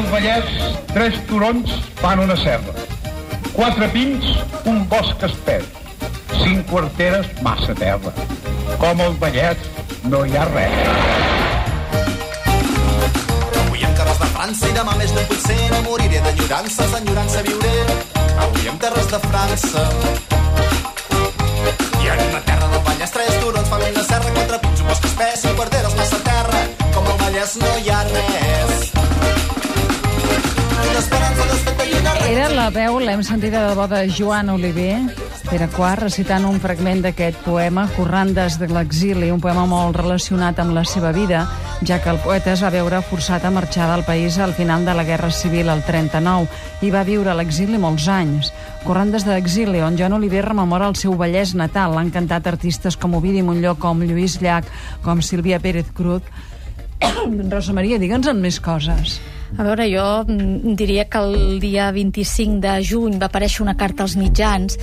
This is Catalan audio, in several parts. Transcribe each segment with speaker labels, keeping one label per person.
Speaker 1: el Vallès, tres turons fan una serra. Quatre pins, un bosc espès. Cinc quarteres, massa terra. Com el Vallès, no hi ha res.
Speaker 2: Avui en terres de França i demà més de potser no moriré d'enyorances, d'enyorança viuré. Avui en terres de França. I en una terra del Vallès tres turons fan una serra, quatre pins, un bosc espès, cinc quarteres, massa terra. Com el Vallès no hi ha res.
Speaker 3: Era la veu, l'hem sentida de bo de Joan Oliver, Pere Quart, recitant un fragment d'aquest poema, Corrandes de l'exili, un poema molt relacionat amb la seva vida, ja que el poeta es va veure forçat a marxar del país al final de la Guerra Civil al 39 i va viure a l'exili molts anys. Corrandes de l'exili, on Joan Oliver rememora el seu Vallès natal. L'han cantat artistes com Ovidi Montlló, com Lluís Llach, com Sílvia Pérez Cruz. Rosa Maria, digue'ns en més coses.
Speaker 4: A veure, jo mm, diria que el dia 25 de juny va aparèixer una carta als mitjans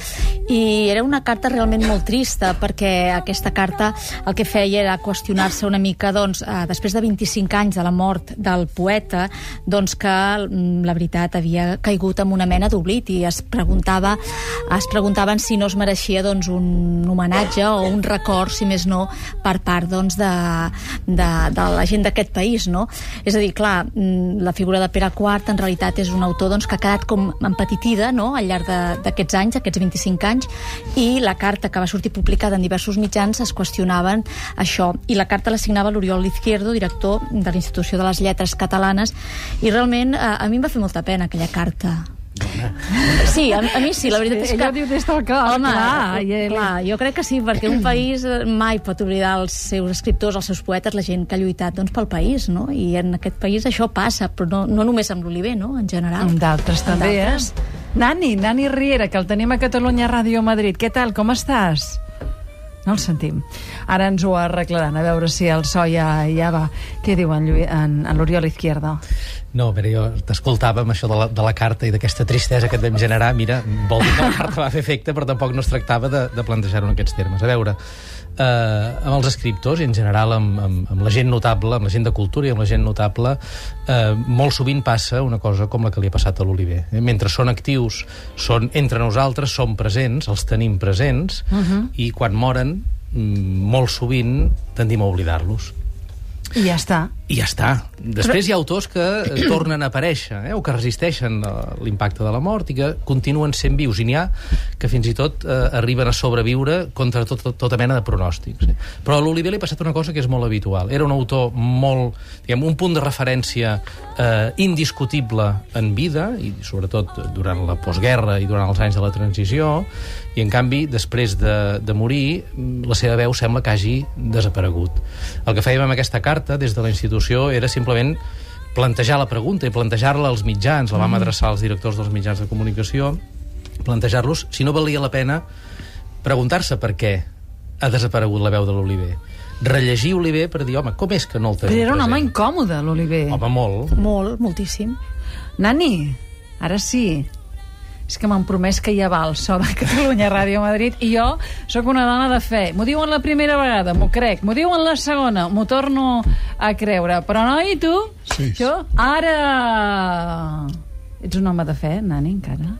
Speaker 4: i era una carta realment molt trista perquè aquesta carta el que feia era qüestionar-se una mica doncs, eh, després de 25 anys de la mort del poeta doncs que mm, la veritat havia caigut en una mena d'oblit i es preguntava es preguntaven si no es mereixia doncs, un homenatge o un record, si més no, per part doncs, de, de, de la gent d'aquest país. No? És a dir, clar, mm, la figura de Pere IV en realitat és un autor doncs, que ha quedat com empetitida no? al llarg d'aquests anys, aquests 25 anys, i la carta que va sortir publicada en diversos mitjans es qüestionaven això. I la carta la signava l'Oriol Izquierdo, director de l'Institució de les Lletres Catalanes, i realment eh, a mi em va fer molta pena aquella carta. Sí, a, a mi sí, la veritat és que...
Speaker 3: Ella diu des del cor,
Speaker 4: Home,
Speaker 3: clar, i ell-
Speaker 4: clar, jo crec que sí, perquè un país mai pot oblidar els seus escriptors, els seus poetes, la gent que ha lluitat doncs, pel país, no? I en aquest país això passa, però no, no només amb l'Oliver, no? En general.
Speaker 3: Amb d'altres
Speaker 4: Amb
Speaker 3: també, eh? Nani, Nani Riera, que el tenim a Catalunya Ràdio Madrid. Què tal, com estàs? No el sentim. Ara ens ho arreglaran, a veure si el so ja, ja va. Què diu en, en, en l'Oriol Izquierdo?
Speaker 5: No, però jo t'escoltava amb això de la, de la carta i d'aquesta tristesa que et vam generar. Mira, vol dir que la carta va fer efecte, però tampoc no es tractava de, de plantejar-ho en aquests termes. A veure, eh, amb els escriptors i en general amb, amb, amb la gent notable, amb la gent de cultura i amb la gent notable, eh, molt sovint passa una cosa com la que li ha passat a l'Oliver. Eh? Mentre són actius, són entre nosaltres, som presents, els tenim presents, uh -huh. i quan moren, mm, molt sovint tendim a oblidar-los.
Speaker 3: I ja està.
Speaker 5: I ja està. Després hi ha autors que eh, tornen a aparèixer, eh, o que resisteixen eh, l'impacte de la mort i que continuen sent vius. I n'hi ha que fins i tot eh, arriben a sobreviure contra tot, tot, tota mena de pronòstics. Eh. Però a l'Oliver li ha passat una cosa que és molt habitual. Era un autor molt... Diguem, un punt de referència eh, indiscutible en vida, i sobretot durant la postguerra i durant els anys de la transició, i en canvi, després de, de morir, la seva veu sembla que hagi desaparegut. El que fèiem amb aquesta carta, des de la institució, era simplement plantejar la pregunta i plantejar-la als mitjans, la vam adreçar als directors dels mitjans de comunicació, plantejar-los si no valia la pena preguntar-se per què ha desaparegut la veu de l'Oliver. Rellegir Oliver per dir, home, com és que no el tenim
Speaker 3: Però era un home incòmode, l'Oliver.
Speaker 5: Home, molt.
Speaker 4: Molt, moltíssim.
Speaker 3: Nani, ara sí. És que m'han promès que va el so de Catalunya Ràdio Madrid i jo sóc una dona de fe. M'ho diuen la primera vegada, m'ho crec. M'ho diuen la segona, m'ho torno a creure. Però no, i tu?
Speaker 6: Sí.
Speaker 3: Jo? Ara... Ets un home de fe, Nani, encara?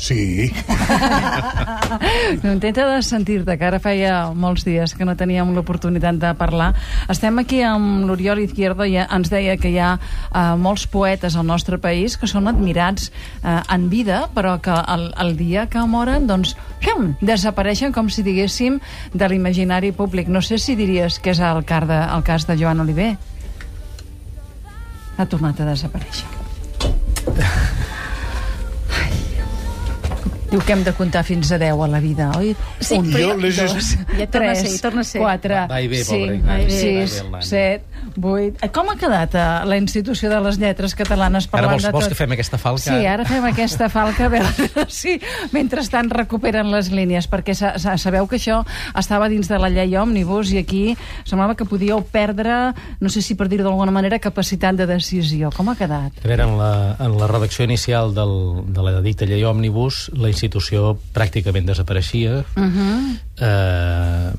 Speaker 6: Sí,
Speaker 3: No intenta de sentir-te, que ara feia molts dies que no teníem l'oportunitat de parlar. Estem aquí amb l'Oriol Izquierdo i ens deia que hi ha eh, molts poetes al nostre país que són admirats eh, en vida, però que el, el dia que moren, doncs, fium, desapareixen com si diguéssim de l'imaginari públic. No sé si diries que és el, car de, el cas de Joan Oliver. Ha tornat a desaparèixer. Diu que hem de comptar fins a 10 a la vida, oi?
Speaker 4: Sí,
Speaker 3: Un,
Speaker 4: però
Speaker 6: jo
Speaker 3: dos,
Speaker 4: Ja torna a
Speaker 3: tres,
Speaker 4: ser, torna a ser.
Speaker 3: quatre,
Speaker 5: Va i bé, pobre
Speaker 3: cinc, sis,
Speaker 5: va i el nano.
Speaker 3: set, vuit... Eh, Com ha quedat eh, la Institució de les Lletres Catalanes
Speaker 5: Ara
Speaker 3: parlant
Speaker 5: vols,
Speaker 3: de
Speaker 5: vols
Speaker 3: tot?
Speaker 5: que fem aquesta falca?
Speaker 3: Sí, ara fem aquesta falca a veure si mentrestant recuperen les línies, perquè sa sa sabeu que això estava dins de la llei Òmnibus i aquí semblava que podíeu perdre, no sé si per dir-ho d'alguna manera, capacitat de decisió. Com ha quedat?
Speaker 5: A veure, en la, en la redacció inicial del, de la dicta llei Òmnibus, la institució pràcticament desapareixia. Uh -huh. eh,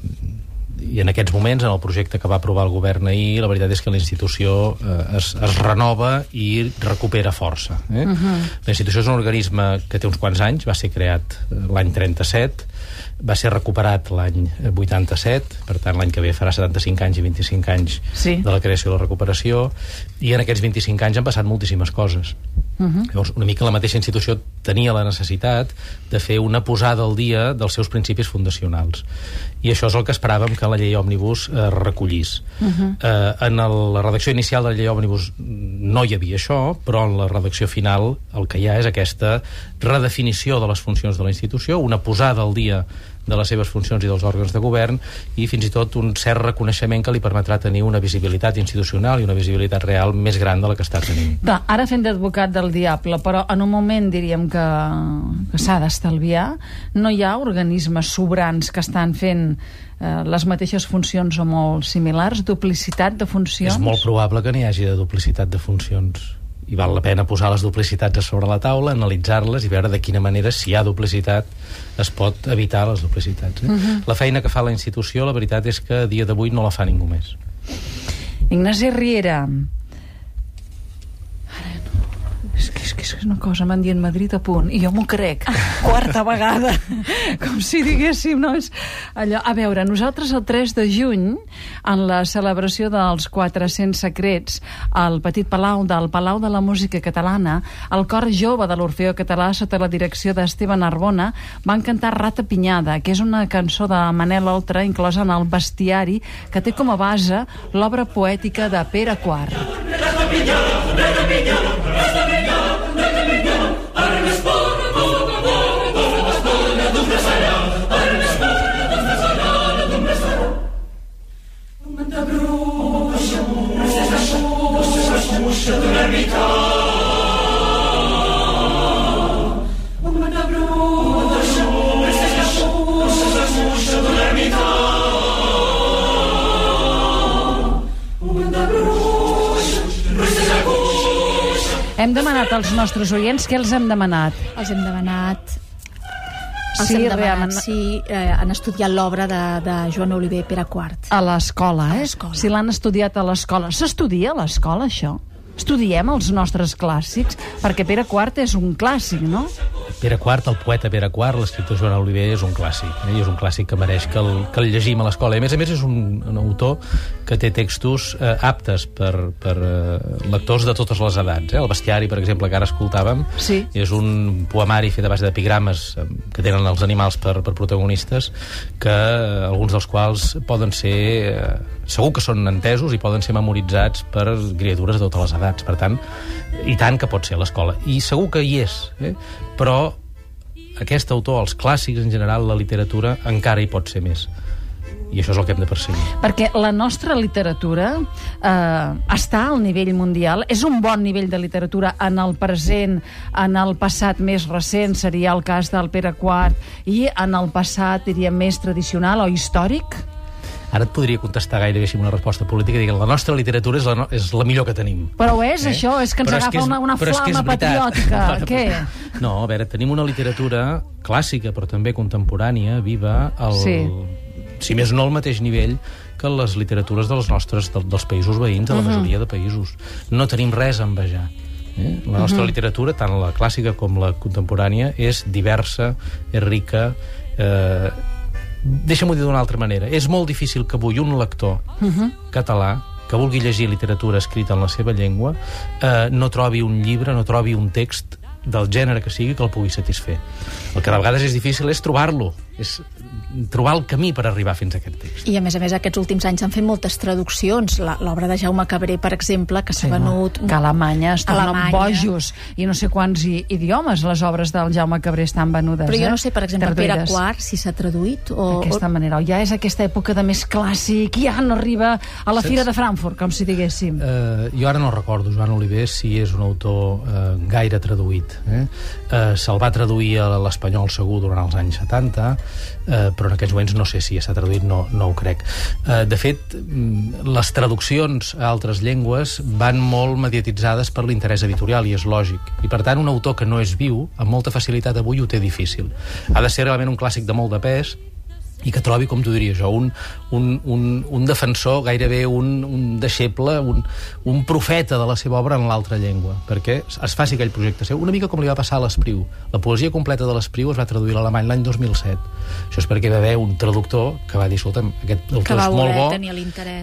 Speaker 5: i en aquests moments, en el projecte que va aprovar el govern ahir, la veritat és que la institució eh, es, es renova i recupera força. Eh? Uh -huh. La institució és un organisme que té uns quants anys, va ser creat eh, l'any 37, va ser recuperat l'any 87, per tant l'any que ve farà 75 anys i 25 anys
Speaker 3: Sí.
Speaker 5: de la creació i la recuperació, i en aquests 25 anys han passat moltíssimes coses. Uh -huh. Llavors, una mica la mateixa institució tenia la necessitat de fer una posada al dia dels seus principis fundacionals. I això és el que esperàvem que la llei Òmnibus eh, recollís. Uh -huh. eh, en el, la redacció inicial de la llei Òmnibus no hi havia això, però en la redacció final el que hi ha és aquesta redefinició de les funcions de la institució, una posada al dia de les seves funcions i dels òrgans de govern i fins i tot un cert reconeixement que li permetrà tenir una visibilitat institucional i una visibilitat real més gran de la que està tenint.
Speaker 3: Clar, ara fent d'advocat del diable, però en un moment diríem que, que s'ha d'estalviar, no hi ha organismes sobrans que estan fent eh, les mateixes funcions o molt similars, duplicitat de funcions?
Speaker 5: És molt probable que n'hi hagi de duplicitat de funcions i val la pena posar les duplicitats a sobre la taula, analitzar-les i veure de quina manera, si hi ha duplicitat, es pot evitar les duplicitats. Eh? Uh -huh. La feina que fa la institució, la veritat és que a dia d'avui no la fa ningú més.
Speaker 3: Ignasi Riera. Ara no. És una cosa, m'han dit Madrid a punt, i jo m'ho crec, quarta vegada, com si diguéssim, no? És allò... A veure, nosaltres el 3 de juny, en la celebració dels 400 secrets, al Petit Palau del Palau de la Música Catalana, el cor jove de l'Orfeó Català, sota la direcció d'Esteban Arbona, van cantar Rata Pinyada, que és una cançó de Manel Oltra, inclosa en el bestiari, que té com a base l'obra poètica de Pere Quart. Hem demanat als nostres oients què els hem demanat.
Speaker 4: Els hem demanat... Els
Speaker 3: Sí,
Speaker 4: hem demanat si eh, han estudiat l'obra de, de Joan Oliver Pere IV.
Speaker 3: A l'escola,
Speaker 4: A
Speaker 3: eh?
Speaker 4: l'escola.
Speaker 3: Si l'han estudiat a l'escola. S'estudia a l'escola, això? Estudiem els nostres clàssics? Perquè Pere IV és un clàssic, no?
Speaker 5: Pere IV, el poeta Pere IV, l'escriptor Joan Oliver, és un clàssic. Eh? I és un clàssic que mereix que el, que el llegim a l'escola. A més a més és un, un autor que té textos eh, aptes per, per eh, lectors de totes les edats. Eh? El bestiari, per exemple, que ara escoltàvem,
Speaker 3: Sí.
Speaker 5: és un poemari fet a base d'epigrames eh, que tenen els animals per, per protagonistes, que eh, alguns dels quals poden ser... Eh, segur que són entesos i poden ser memoritzats per criatures de totes les edats. Per tant, i tant que pot ser l'escola. I segur que hi és, eh? però aquest autor, els clàssics en general, la literatura, encara hi pot ser més. I això és el que hem de perseguir.
Speaker 3: Perquè la nostra literatura eh, està al nivell mundial. És un bon nivell de literatura en el present, en el passat més recent, seria el cas del Pere IV, i en el passat, diríem, més tradicional o històric?
Speaker 5: Ara et podria contestar gairebé amb una resposta política i dir que la nostra literatura és la, no, és la millor que tenim.
Speaker 3: Però ho és, eh? això, és que ens
Speaker 5: Però
Speaker 3: agafa
Speaker 5: és-
Speaker 3: una, una
Speaker 5: que
Speaker 3: flama patriòtica. Què?
Speaker 5: No, a veure, tenim una literatura clàssica, però també contemporània, viva, al,
Speaker 3: Sí.
Speaker 5: si més no al mateix nivell que les literatures dels nostres, del, dels països veïns, de la majoria de països. No tenim res a envejar. Eh? La nostra literatura, tant la clàssica com la contemporània, és diversa, és rica, eh, deixa-m'ho dir d'una altra manera. És molt difícil que avui un lector català que vulgui llegir literatura escrita en la seva llengua eh, no trobi un llibre, no trobi un text del gènere que sigui que el pugui satisfer. El que de vegades és difícil és trobar-lo, és trobar el camí per arribar fins a aquest text.
Speaker 4: I a més a més aquests últims anys s'han fet moltes traduccions. La- L'obra de Jaume Cabré, per exemple, que s'ha venut...
Speaker 3: Que a Alemanya es tornen
Speaker 4: Alemanya.
Speaker 3: bojos i no sé quants idiomes les obres del Jaume Cabré estan venudes.
Speaker 4: Però jo
Speaker 3: eh?
Speaker 4: no sé, per exemple, Pere
Speaker 3: Traduïdes.
Speaker 4: IV, si s'ha traduït o...
Speaker 3: D'aquesta manera. O ja és aquesta època de més clàssic, ja no arriba a la
Speaker 5: Saps?
Speaker 3: Fira de Frankfurt, com si diguéssim.
Speaker 5: Eh, jo ara no recordo, Joan Oliver, si és un autor eh, gaire traduït. Eh? Eh, Se'l va traduir a l'espanyol segur durant els anys 70, eh, però en aquests moments no sé si s'ha traduït, no, no ho crec. Eh, de fet, mm, les traduccions a altres llengües van molt mediatitzades per l'interès editorial, i és lògic. I, per tant, un autor que no és viu, amb molta facilitat avui ho té difícil. Ha de ser realment un clàssic de molt de pes, i que trobi, com t'ho diria jo, un, un, un, un defensor, gairebé un, un deixeble, un, un profeta de la seva obra en l'altra llengua, perquè es faci aquell projecte seu. Una mica com li va passar a l'Espriu. La poesia completa de l'Espriu es va traduir a l'alemany l'any 2007. Això és perquè va haver un traductor que va dir, escolta'm, aquest autor és molt bo,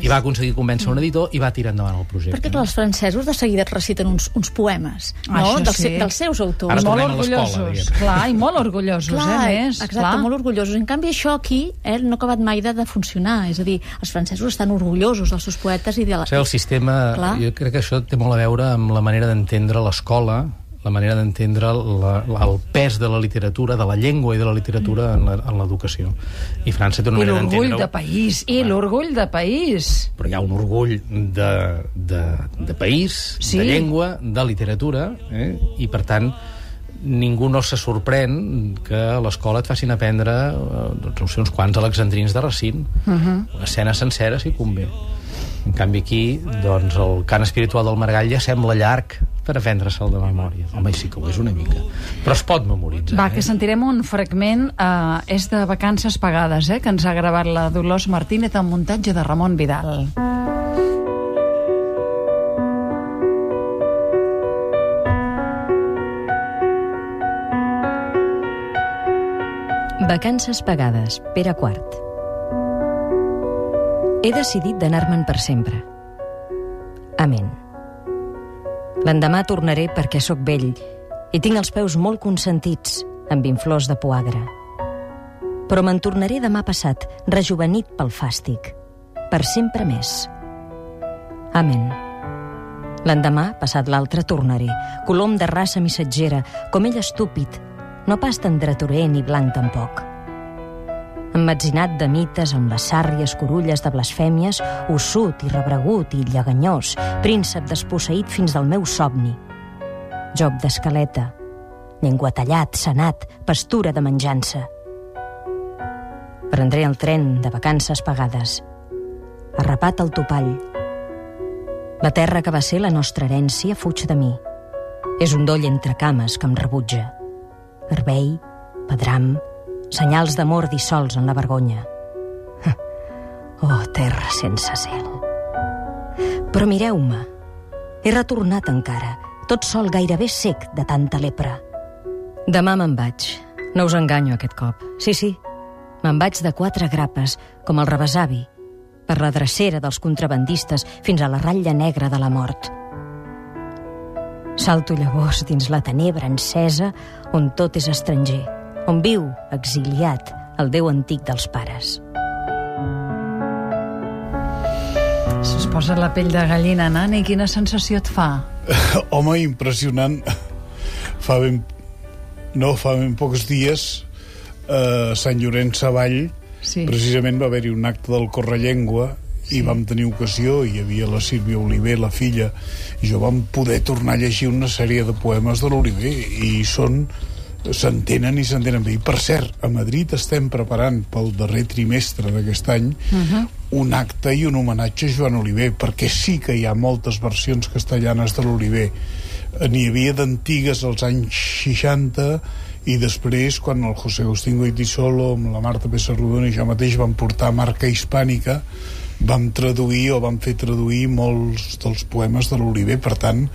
Speaker 5: i va aconseguir convèncer un editor i va tirar endavant el projecte.
Speaker 4: Perquè clar, els francesos de seguida reciten uns, uns poemes, no?
Speaker 3: Això
Speaker 4: dels,
Speaker 3: sí.
Speaker 4: dels seus autors.
Speaker 5: Ara
Speaker 3: molt
Speaker 5: tornem a l'escola,
Speaker 3: orgullosos,
Speaker 5: diguem.
Speaker 3: clar, i molt orgullosos,
Speaker 4: Clar,
Speaker 3: eh, més.
Speaker 4: exacte,
Speaker 3: clar.
Speaker 4: molt orgullosos. En canvi, això aquí eh, no ha acabat mai de, de funcionar. És a dir, els francesos estan orgullosos dels seus poetes i de la...
Speaker 5: O sigui, el sistema,
Speaker 4: Clar.
Speaker 5: jo crec que això té molt a veure amb la manera d'entendre l'escola, la manera d'entendre el pes de la literatura, de la llengua i de la literatura en l'educació. I França té una
Speaker 3: I
Speaker 5: manera
Speaker 3: l'orgull
Speaker 5: d'entendre...
Speaker 3: de país, i l'orgull de país.
Speaker 5: Però hi ha un orgull de, de, de país,
Speaker 3: Sí.
Speaker 5: de llengua, de literatura, eh? i per tant ningú no se sorprèn que a l'escola et facin aprendre doncs, no sé, uns quants alexandrins de Racine uh -huh. una escena sencera si convé en canvi aquí doncs, el cant espiritual del Margall ja sembla llarg per aprendre-se'l de memòria home, sí que ho és una mica però es pot memoritzar
Speaker 3: Va,
Speaker 5: eh?
Speaker 3: que sentirem un fragment, eh, és de Vacances Pagades, eh, que ens ha gravat la Dolors Martínez amb muntatge de Ramon Vidal.
Speaker 6: Vacances pagades, Pere Quart. He decidit d'anar-me'n per sempre. Amén. L'endemà tornaré perquè sóc vell i tinc els peus molt consentits amb inflors de poagre. Però me'n tornaré demà passat, rejuvenit pel fàstic, per sempre més. Amén. L'endemà, passat l'altre, tornaré, colom de raça missatgera, com ell estúpid, no pas tan dretorer ni blanc tampoc. Emmetzinat de mites amb les sàrries corulles de blasfèmies, ossut i rebregut i lleganyós, príncep desposseït fins del meu somni. Job d'escaleta, llengua tallat, senat, pastura de menjança. Prendré el tren de vacances pagades, arrapat al topall. La terra que va ser la nostra herència fuig de mi. És un doll entre cames que em rebutja. Herbei, pedram, senyals d'amor dissols en la vergonya. Oh, terra sense cel. Però mireu-me, he retornat encara, tot sol gairebé sec de tanta lepra. Demà me'n vaig. No us enganyo aquest cop. Sí, sí, me'n vaig de quatre grapes, com el rebesavi, per la drecera dels contrabandistes fins a la ratlla negra de la mort. Salto llavors dins la tenebra encesa on tot és estranger, on viu, exiliat, el Déu antic dels pares.
Speaker 3: Es posa la pell de gallina, Nani, quina sensació et fa?
Speaker 7: Home, impressionant. Fa ben... No, fa ben pocs dies a Sant Llorenç Savall
Speaker 3: Sí.
Speaker 7: precisament va haver-hi un acte del Correllengua i vam tenir ocasió, hi havia la Sílvia Oliver, la filla, i jo vam poder tornar a llegir una sèrie de poemes de l'Oliver i són s'entenen i s'entenen bé. I per cert, a Madrid estem preparant pel darrer trimestre d'aquest any uh -huh. un acte i un homenatge a Joan Oliver, perquè sí que hi ha moltes versions castellanes de l'Oliver. N'hi havia d'antigues als anys 60 i després, quan el José Agustín Goitisolo amb la Marta Pessarrodona i jo mateix vam portar marca hispànica vam traduir o vam fer traduir molts dels poemes de l'Oliver, per tant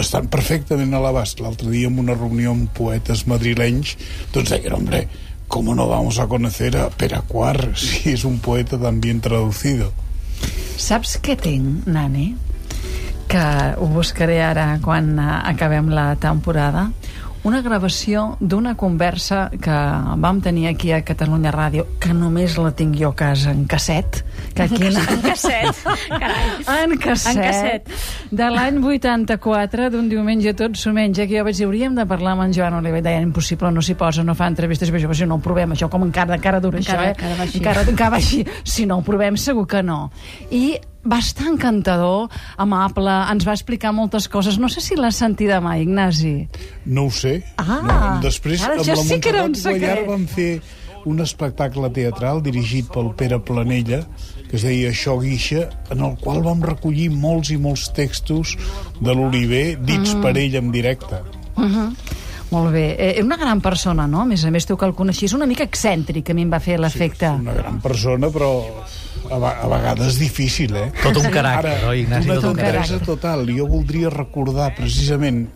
Speaker 7: estan perfectament a l'abast. L'altre dia en una reunió amb poetes madrilenys doncs deien, hombre, ¿cómo no vamos a conocer a Peracuar si és un poeta tan bien traducido?
Speaker 3: Saps què tinc, Nani? Que ho buscaré ara quan eh, acabem la temporada. Una gravació d'una conversa que vam tenir aquí a Catalunya Ràdio, que només la tinc jo a casa en casset, que aquí en,
Speaker 4: En casset, carai.
Speaker 3: en casset,
Speaker 4: En casset.
Speaker 3: de l'any 84, d'un diumenge tot s'ho menja, que jo vaig dir, hauríem de parlar amb en Joan Oliver, deien, impossible, no s'hi posa, no fa entrevistes, però jo, si no ho provem, això com encara, encara dura
Speaker 4: Encara-
Speaker 3: això, eh?
Speaker 4: encara va així.
Speaker 3: Encara, encara va així. Si no ho provem, segur que no. I va estar encantador, amable, ens va explicar moltes coses. No sé si l'has sentida mai, Ignasi.
Speaker 7: No ho sé.
Speaker 3: Ah,
Speaker 7: no. Després,
Speaker 3: ara
Speaker 7: amb
Speaker 3: ja
Speaker 7: la
Speaker 3: sí que era un secret.
Speaker 7: vam fer un espectacle teatral dirigit pel Pere Planella que es deia Això guixa, en el qual vam recollir molts i molts textos de l'Oliver dits
Speaker 3: Mm.
Speaker 7: per ell en directe.
Speaker 3: Molt bé. Eh, una gran persona, no? A més a més, tu que el coneixies, una mica excèntric, a mi em va fer l'efecte.
Speaker 7: Sí, una gran persona, però a, a vegades difícil, eh?
Speaker 5: Tot un caràcter,
Speaker 7: Ara,
Speaker 5: oi, Ignasi?
Speaker 7: una
Speaker 5: Tot un
Speaker 3: caràcter.
Speaker 7: tendresa total. Jo voldria recordar precisament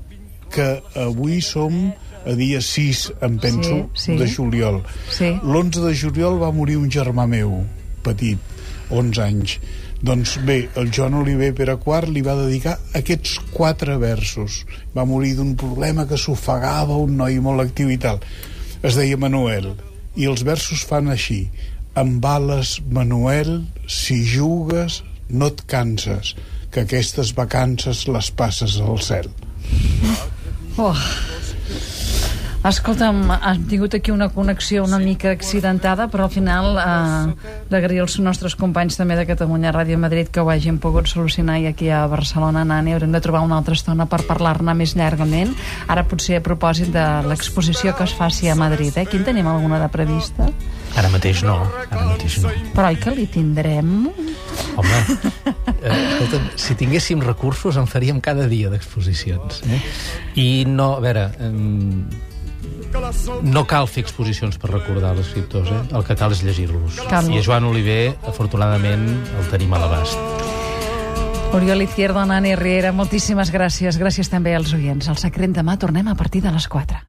Speaker 7: que avui som a dia 6, em penso,
Speaker 3: Sí, sí.
Speaker 7: de juliol.
Speaker 3: Sí.
Speaker 7: L'11 de juliol va morir un germà meu, petit, 11 anys. Doncs bé, el Joan Oliver Pere IV li va dedicar aquests quatre versos. Va morir d'un problema que s'ofegava, un noi molt actiu i tal. Es deia Manuel. I els versos fan així. Amb bales, Manuel, si jugues, no et canses, que aquestes vacances les passes al cel.
Speaker 3: Oh. Escolta'm, hem tingut aquí una connexió una mica accidentada, però al final eh, d'agrair als nostres companys també de Catalunya Ràdio Madrid que ho hagin pogut solucionar i aquí a Barcelona, Nani, haurem de trobar una altra estona per parlar-ne més llargament. Ara potser a propòsit de l'exposició que es faci a Madrid, eh? Quin tenim alguna de prevista?
Speaker 5: Ara mateix no, ara mateix no.
Speaker 3: Però oi que li tindrem?
Speaker 5: Home, eh, escolta'm, si tinguéssim recursos en faríem cada dia d'exposicions. Eh? I no, a veure, eh, no cal fer exposicions per recordar els escriptors, eh? el que cal és llegir-los. I a Joan Oliver, afortunadament, el tenim a l'abast.
Speaker 3: Oriol Izquierdo, Nani Riera, moltíssimes gràcies. Gràcies també als oients. El secret demà tornem a partir de les 4.